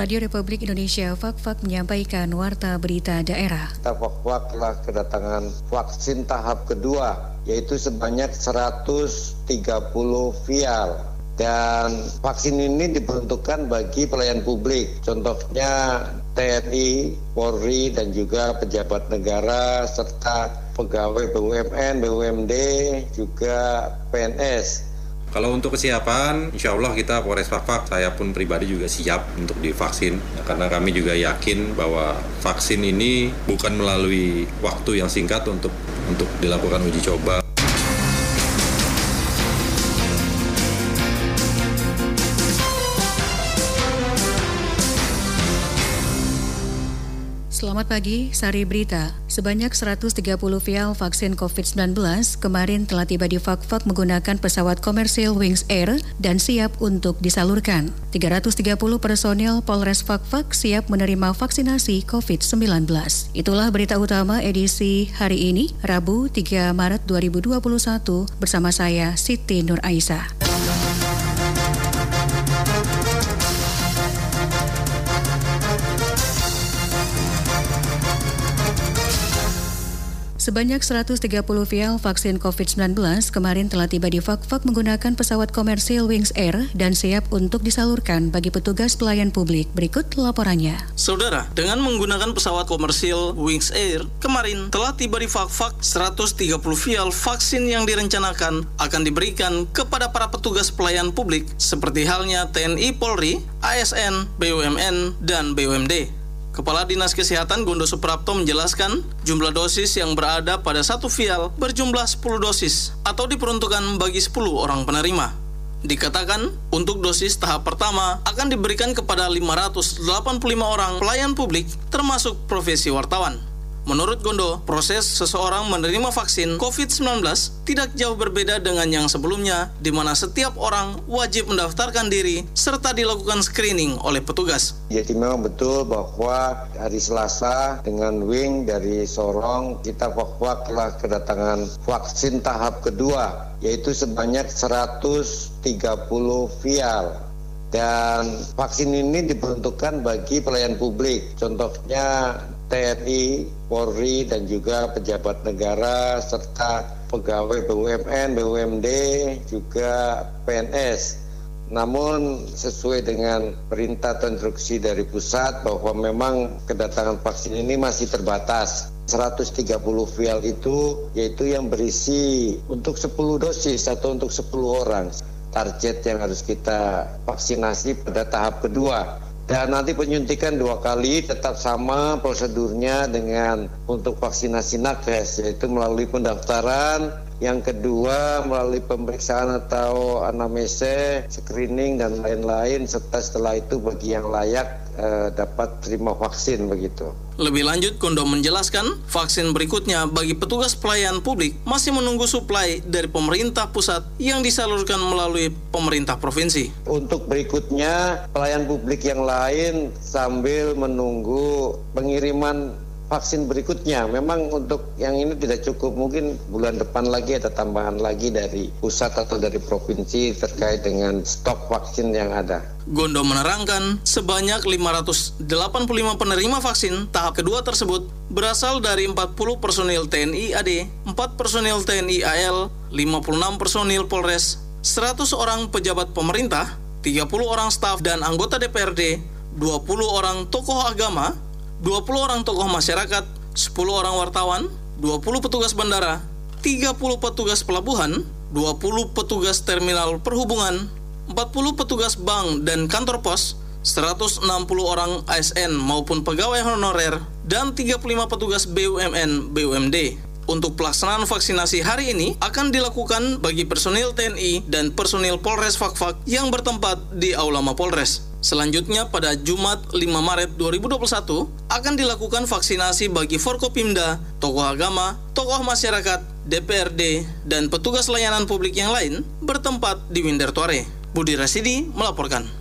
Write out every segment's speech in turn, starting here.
Radio Republik Indonesia Fak-Fak menyampaikan Warta Berita Daerah. Fak-Fak telah kedatangan vaksin tahap kedua, yaitu sebanyak 130 vial. Dan vaksin ini diperuntukkan bagi pelayan publik, contohnya TNI, Polri, dan juga pejabat negara, serta pegawai BUMN, BUMD, juga PNS. Kalau untuk kesiapan, insya Allah kita Polres Fakfak, saya pun pribadi juga siap untuk divaksin. Karena kami juga yakin bahwa vaksin ini bukan melalui waktu yang singkat untuk untuk dilakukan uji coba. Selamat pagi, Sari Berita. Sebanyak 130 vial vaksin COVID-19 kemarin telah tiba di Fakfak menggunakan pesawat komersil Wings Air dan siap untuk disalurkan. 330 personil Polres Fakfak siap menerima vaksinasi COVID-19. Itulah berita utama edisi hari ini, Rabu 3 Maret 2021 bersama saya Siti Nur Aisyah. Sebanyak 130 vial vaksin COVID-19 kemarin telah tiba di Fakfak menggunakan pesawat komersil Wings Air dan siap untuk disalurkan bagi petugas pelayan publik. Berikut laporannya. Saudara, dengan menggunakan pesawat komersil Wings Air, kemarin telah tiba di Fakfak 130 vial vaksin yang direncanakan akan diberikan kepada para petugas pelayan publik seperti halnya TNI Polri, ASN, BUMN, dan BUMD. Kepala Dinas Kesehatan Gondo Suprapto menjelaskan jumlah dosis yang berada pada satu vial berjumlah 10 dosis atau diperuntukkan bagi 10 orang penerima. Dikatakan untuk dosis tahap pertama akan diberikan kepada 585 orang pelayan publik termasuk profesi wartawan. Menurut Gondo, proses seseorang menerima vaksin COVID-19 tidak jauh berbeda dengan yang sebelumnya, di mana setiap orang wajib mendaftarkan diri serta dilakukan screening oleh petugas. Jadi memang betul bahwa hari Selasa dengan Wing dari Sorong, kita wak telah kedatangan vaksin tahap kedua, yaitu sebanyak 130 vial dan vaksin ini diperuntukkan bagi pelayan publik. Contohnya TNI, Polri, dan juga pejabat negara, serta pegawai BUMN, BUMD, juga PNS. Namun sesuai dengan perintah atau instruksi dari pusat bahwa memang kedatangan vaksin ini masih terbatas. 130 vial itu yaitu yang berisi untuk 10 dosis atau untuk 10 orang. Target yang harus kita vaksinasi pada tahap kedua dan nanti penyuntikan dua kali tetap sama prosedurnya dengan untuk vaksinasi nakes yaitu melalui pendaftaran. Yang kedua melalui pemeriksaan atau anamnesa, screening dan lain-lain serta setelah itu bagi yang layak eh, dapat terima vaksin begitu. Lebih lanjut, Kondo menjelaskan vaksin berikutnya bagi petugas pelayan publik masih menunggu suplai dari pemerintah pusat yang disalurkan melalui pemerintah provinsi. Untuk berikutnya, pelayan publik yang lain sambil menunggu pengiriman vaksin berikutnya. Memang untuk yang ini tidak cukup. Mungkin bulan depan lagi ada tambahan lagi dari pusat atau dari provinsi terkait dengan stok vaksin yang ada. Gondo menerangkan sebanyak 585 penerima vaksin tahap kedua tersebut berasal dari 40 personil TNI AD, 4 personil TNI AL, 56 personil Polres, 100 orang pejabat pemerintah, 30 orang staf dan anggota DPRD, 20 orang tokoh agama, 20 orang tokoh masyarakat, 10 orang wartawan, 20 petugas bandara, 30 petugas pelabuhan, 20 petugas terminal perhubungan, 40 petugas bank dan kantor pos, 160 orang ASN maupun pegawai honorer, dan 35 petugas BUMN BUMD. Untuk pelaksanaan vaksinasi hari ini akan dilakukan bagi personil TNI dan personil Polres Fakfak yang bertempat di Aula Mapolres. Selanjutnya pada Jumat 5 Maret 2021 akan dilakukan vaksinasi bagi Forkopimda, tokoh agama, tokoh masyarakat, DPRD, dan petugas layanan publik yang lain bertempat di Windertuare. Budi Rasidi melaporkan.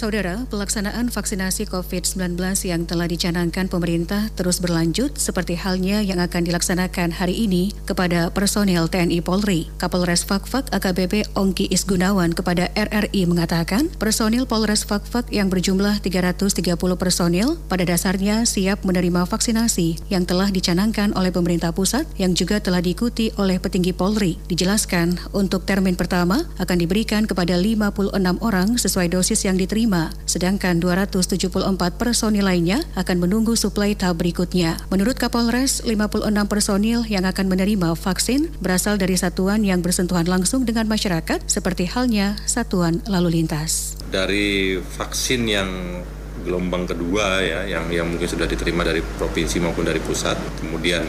Saudara, pelaksanaan vaksinasi COVID-19 yang telah dicanangkan pemerintah terus berlanjut seperti halnya yang akan dilaksanakan hari ini kepada personil TNI Polri. Kapolres Fakfak AKBP Ongki Isgunawan kepada RRI mengatakan, personil Polres Fakfak yang berjumlah 330 personil pada dasarnya siap menerima vaksinasi yang telah dicanangkan oleh pemerintah pusat yang juga telah diikuti oleh petinggi Polri. Dijelaskan, untuk termin pertama akan diberikan kepada 56 orang sesuai dosis yang diterima diterima, sedangkan 274 personil lainnya akan menunggu suplai tahap berikutnya. Menurut Kapolres, 56 personil yang akan menerima vaksin berasal dari satuan yang bersentuhan langsung dengan masyarakat seperti halnya satuan lalu lintas. Dari vaksin yang gelombang kedua ya yang yang mungkin sudah diterima dari provinsi maupun dari pusat kemudian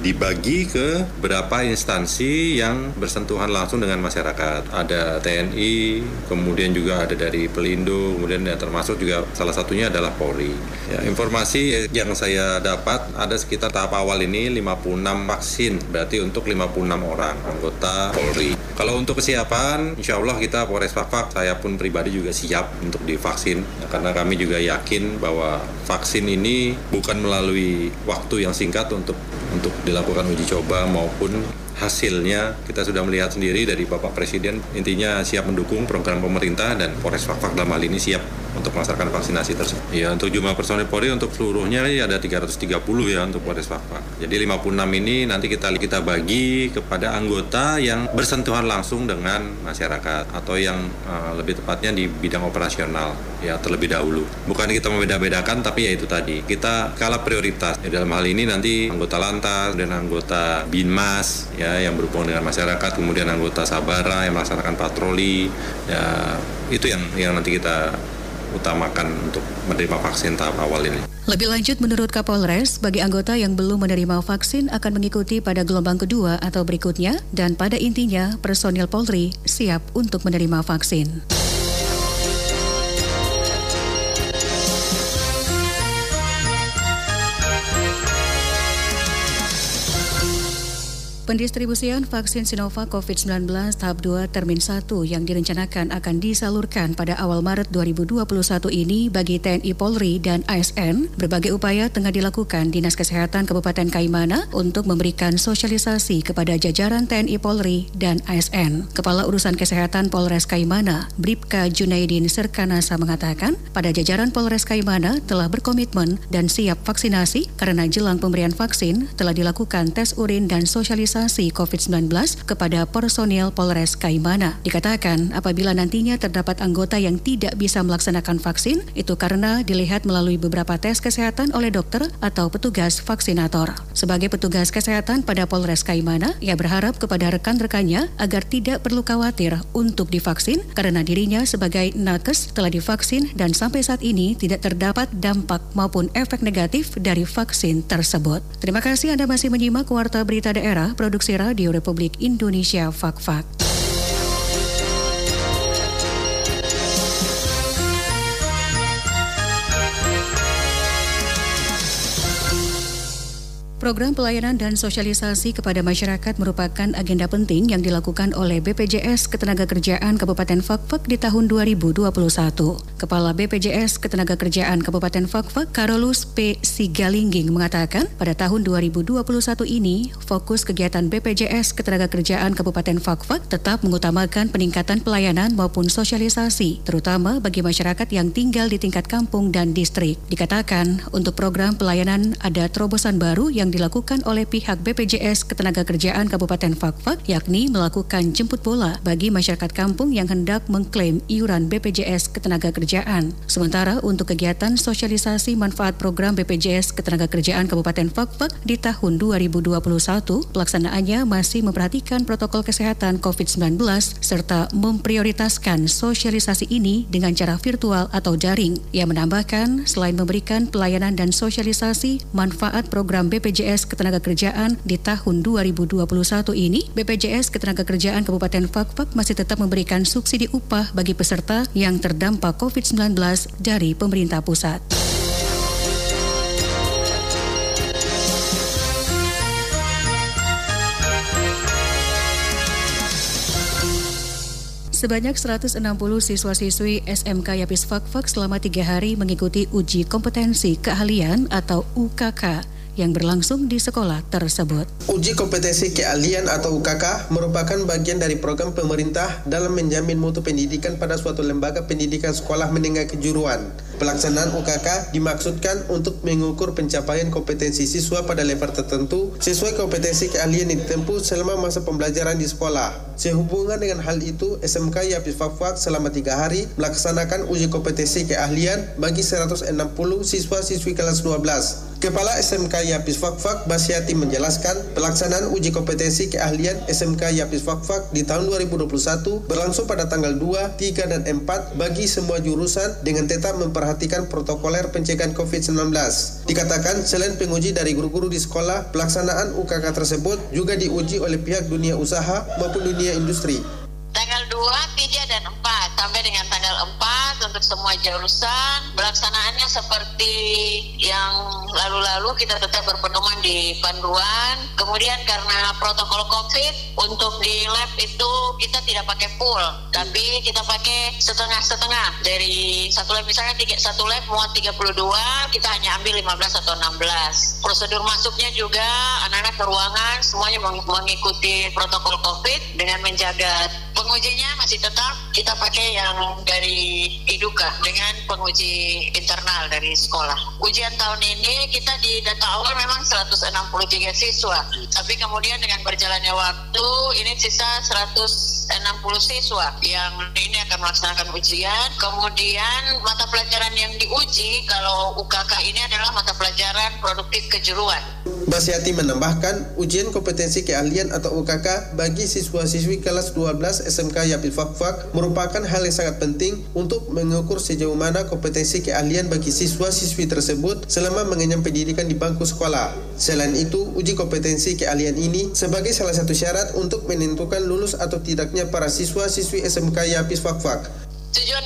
dibagi ke beberapa instansi yang bersentuhan langsung dengan masyarakat. Ada TNI, kemudian juga ada dari Pelindo, kemudian ya termasuk juga salah satunya adalah Polri. Ya, informasi yang saya dapat ada sekitar tahap awal ini 56 vaksin, berarti untuk 56 orang anggota Polri. Kalau untuk kesiapan, insya Allah kita Polres Fakfak, saya pun pribadi juga siap untuk divaksin, ya, karena kami juga yakin bahwa vaksin ini bukan melalui waktu yang singkat untuk untuk dilakukan uji coba maupun hasilnya kita sudah melihat sendiri dari Bapak Presiden. Intinya siap mendukung program pemerintah dan Polres Fakfak dalam hal ini siap untuk melaksanakan vaksinasi tersebut. Ya untuk jumlah personil Polri untuk seluruhnya ya ada 330 ya untuk Polres Fakfak. Jadi 56 ini nanti kita kita bagi kepada anggota yang bersentuhan langsung dengan masyarakat atau yang uh, lebih tepatnya di bidang operasional ya terlebih dahulu. Bukan kita membeda-bedakan tapi ya itu tadi kita skala prioritas. Ya, dalam hal ini nanti anggota lantas dan anggota binmas ya yang berhubungan dengan masyarakat, kemudian anggota sabara yang melaksanakan patroli ya itu yang yang nanti kita utamakan untuk menerima vaksin tahap awal ini. Lebih lanjut menurut Kapolres, bagi anggota yang belum menerima vaksin akan mengikuti pada gelombang kedua atau berikutnya dan pada intinya personil Polri siap untuk menerima vaksin. Pendistribusian vaksin Sinovac COVID-19 tahap 2 termin 1 yang direncanakan akan disalurkan pada awal Maret 2021 ini bagi TNI Polri dan ASN, berbagai upaya tengah dilakukan Dinas Kesehatan Kabupaten Kaimana untuk memberikan sosialisasi kepada jajaran TNI Polri dan ASN. Kepala Urusan Kesehatan Polres Kaimana, Bripka Junaidin Serkanasa mengatakan, pada jajaran Polres Kaimana telah berkomitmen dan siap vaksinasi karena jelang pemberian vaksin telah dilakukan tes urin dan sosialisasi imunisasi COVID-19 kepada personil Polres Kaimana. Dikatakan apabila nantinya terdapat anggota yang tidak bisa melaksanakan vaksin, itu karena dilihat melalui beberapa tes kesehatan oleh dokter atau petugas vaksinator. Sebagai petugas kesehatan pada Polres Kaimana, ia berharap kepada rekan-rekannya agar tidak perlu khawatir untuk divaksin karena dirinya sebagai nakes telah divaksin dan sampai saat ini tidak terdapat dampak maupun efek negatif dari vaksin tersebut. Terima kasih Anda masih menyimak Warta Berita Daerah Produksi Radio Republik Indonesia Fak-Fak. Program pelayanan dan sosialisasi kepada masyarakat merupakan agenda penting yang dilakukan oleh BPJS Ketenagakerjaan Kabupaten Fakfak di tahun 2021. Kepala BPJS Ketenagakerjaan Kabupaten Fakfak, Karolus P. Sigalingging mengatakan, pada tahun 2021 ini, fokus kegiatan BPJS Ketenagakerjaan Kabupaten Fakfak tetap mengutamakan peningkatan pelayanan maupun sosialisasi, terutama bagi masyarakat yang tinggal di tingkat kampung dan distrik. Dikatakan, untuk program pelayanan ada terobosan baru yang yang dilakukan oleh pihak BPJS Ketenagakerjaan Kabupaten Fakfak yakni melakukan jemput bola bagi masyarakat kampung yang hendak mengklaim iuran BPJS Ketenagakerjaan. Sementara untuk kegiatan sosialisasi manfaat program BPJS Ketenagakerjaan Kabupaten Fakfak di tahun 2021, pelaksanaannya masih memperhatikan protokol kesehatan COVID-19 serta memprioritaskan sosialisasi ini dengan cara virtual atau daring. Ia menambahkan, selain memberikan pelayanan dan sosialisasi manfaat program BPJS BPJS Ketenagakerjaan di tahun 2021 ini, BPJS Ketenagakerjaan Kabupaten Fakfak masih tetap memberikan subsidi upah bagi peserta yang terdampak COVID-19 dari pemerintah pusat. Sebanyak 160 siswa-siswi SMK Yapis Fakfak selama tiga hari mengikuti uji kompetensi keahlian atau UKK yang berlangsung di sekolah tersebut. Uji kompetensi keahlian atau UKK merupakan bagian dari program pemerintah dalam menjamin mutu pendidikan pada suatu lembaga pendidikan sekolah menengah kejuruan. Pelaksanaan UKK dimaksudkan untuk mengukur pencapaian kompetensi siswa pada level tertentu sesuai kompetensi keahlian yang ditempuh selama masa pembelajaran di sekolah. Sehubungan dengan hal itu, SMK Yapis Fafak selama tiga hari melaksanakan uji kompetensi keahlian bagi 160 siswa-siswi kelas 12. Kepala SMK Yapis Fakfak Basyati menjelaskan pelaksanaan uji kompetensi keahlian SMK Yapis Fakfak di tahun 2021 berlangsung pada tanggal 2, 3, dan 4 bagi semua jurusan dengan tetap memperhatikan protokoler pencegahan COVID-19. Dikatakan selain penguji dari guru-guru di sekolah, pelaksanaan UKK tersebut juga diuji oleh pihak dunia usaha maupun dunia industri. Tanggal 2, 3, dan 4 sampai dengan tanggal 4 untuk semua jurusan. Pelaksanaannya seperti yang lalu-lalu kita tetap berpedoman di panduan. Kemudian karena protokol covid untuk di lab itu kita tidak pakai full tapi kita pakai setengah-setengah. Dari satu lab misalnya tiga, satu lab muat 32 kita hanya ambil 15 atau 16 prosedur masuknya juga anak-anak ke ruangan semuanya mengikuti protokol covid dengan menjaga pengujinya masih tetap kita pakai yang dari Iduka dengan penguji internal dari sekolah. Ujian tahun ini kita di data awal memang 163 siswa, tapi kemudian dengan berjalannya waktu ini sisa 160 siswa yang ini akan melaksanakan ujian. Kemudian mata pelajaran yang diuji kalau UKK ini adalah mata pelajaran produktif kejuruan. Basyati menambahkan ujian kompetensi keahlian atau UKK bagi siswa-siswi kelas 12 SMK Yapil Fakfak merupakan hal yang sangat penting untuk mengukur sejauh mana kompetensi keahlian bagi siswa-siswi tersebut selama mengenyam pendidikan di bangku sekolah. Selain itu, uji kompetensi keahlian ini sebagai salah satu syarat untuk menentukan lulus atau tidaknya para siswa-siswi SMK Yapis Fakfak. Tujuan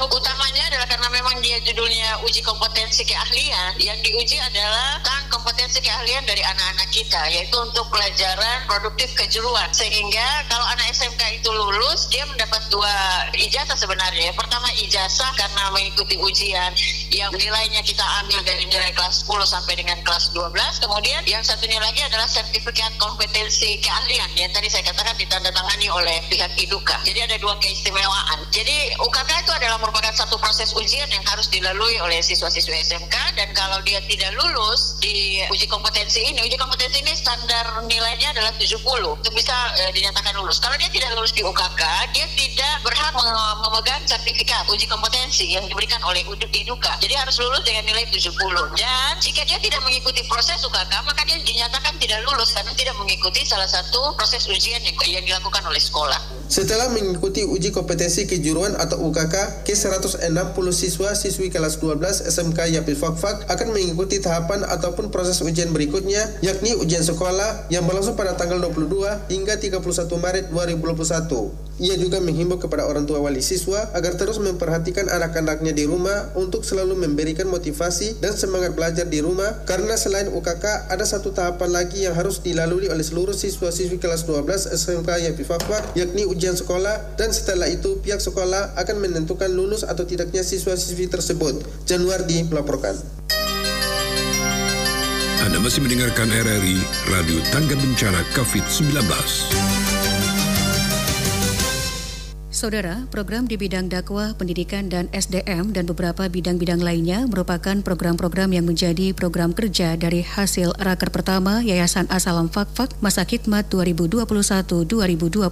memang dia judulnya uji kompetensi keahlian. Yang diuji adalah tentang kompetensi keahlian dari anak-anak kita, yaitu untuk pelajaran produktif kejuruan. Sehingga kalau anak SMK itu lulus, dia mendapat dua ijazah sebenarnya. Pertama ijazah karena mengikuti ujian yang nilainya kita ambil dari nilai kelas 10 sampai dengan kelas 12. Kemudian yang satunya lagi adalah sertifikat kompetensi keahlian yang tadi saya katakan ditandatangani oleh pihak Iduka. Jadi ada dua keistimewaan. Jadi UKK itu adalah merupakan satu proses ujian yang harus dilalui oleh siswa-siswa SMK dan kalau dia tidak lulus di uji kompetensi ini, uji kompetensi ini standar nilainya adalah 70 untuk bisa e, dinyatakan lulus. Kalau dia tidak lulus di UKK, dia tidak berhak memegang sertifikat uji kompetensi yang diberikan oleh IDUKA. Jadi harus lulus dengan nilai 70. Dan jika dia tidak mengikuti proses UKK, maka dia dinyatakan tidak lulus karena tidak mengikuti salah satu proses ujian yang dilakukan oleh sekolah. Setelah mengikuti uji kompetensi kejuruan atau UKK, ke 160 siswa siswi kelas 12 SMK Yapil Fakfak akan mengikuti tahapan ataupun proses ujian berikutnya, yakni ujian sekolah yang berlangsung pada tanggal 22 hingga 31 Maret 2021. Ia juga menghimbau kepada orang tua wali siswa agar terus memperhatikan anak-anaknya di rumah untuk selalu memberikan motivasi dan semangat belajar di rumah karena selain UKK ada satu tahapan lagi yang harus dilalui oleh seluruh siswa-siswi kelas 12 SMK Yapi Fakfak yakni ujian sekolah dan setelah itu pihak sekolah akan menentukan lulus atau tidaknya siswa-siswi tersebut. Januardi melaporkan. Anda masih mendengarkan RRI Radio Tangga Bencana COVID-19. Saudara, program di bidang dakwah, pendidikan, dan SDM dan beberapa bidang-bidang lainnya merupakan program-program yang menjadi program kerja dari hasil raker pertama Yayasan Asalam Fakfak masa khidmat 2021-2025.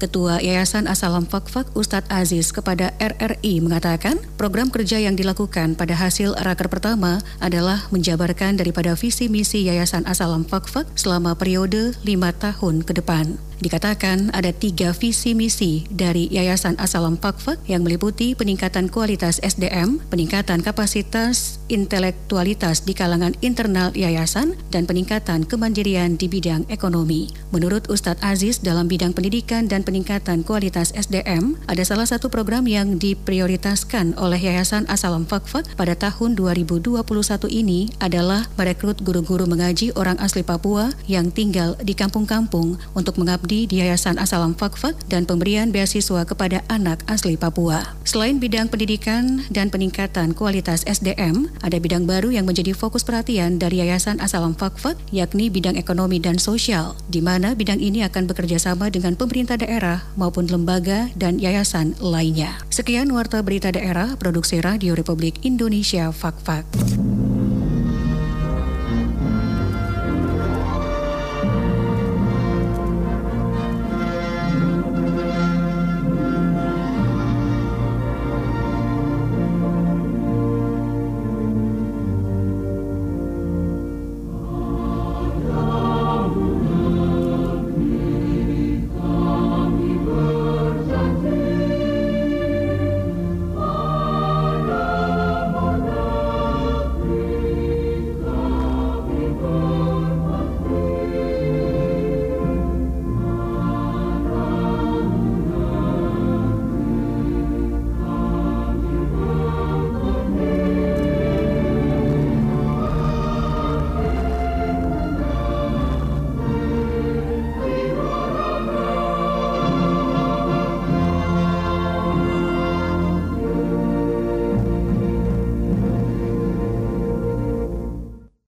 Ketua Yayasan Asalam Fakfak Ustadz Aziz kepada RRI mengatakan program kerja yang dilakukan pada hasil raker pertama adalah menjabarkan daripada visi misi Yayasan Asalam Fakfak selama periode lima tahun ke depan. Dikatakan ada tiga visi misi dari Yayasan Asalam Pakfak yang meliputi peningkatan kualitas SDM, peningkatan kapasitas intelektualitas di kalangan internal yayasan, dan peningkatan kemandirian di bidang ekonomi. Menurut Ustadz Aziz dalam bidang pendidikan dan peningkatan kualitas SDM, ada salah satu program yang diprioritaskan oleh Yayasan Asalam Fakfak pada tahun 2021 ini adalah merekrut guru-guru mengaji orang asli Papua yang tinggal di kampung-kampung untuk mengabdi di Yayasan Asalam Fakfak dan pemberian beasiswa kepada anak asli Papua. Selain bidang pendidikan dan peningkatan kualitas SDM, ada bidang baru yang menjadi fokus perhatian dari Yayasan Asalam Fakfak, yakni bidang ekonomi dan sosial, di mana bidang ini akan bekerja sama dengan pemerintah daerah maupun lembaga dan yayasan lainnya. Sekian Warta Berita Daerah, Produksi Radio Republik Indonesia, Fakfak.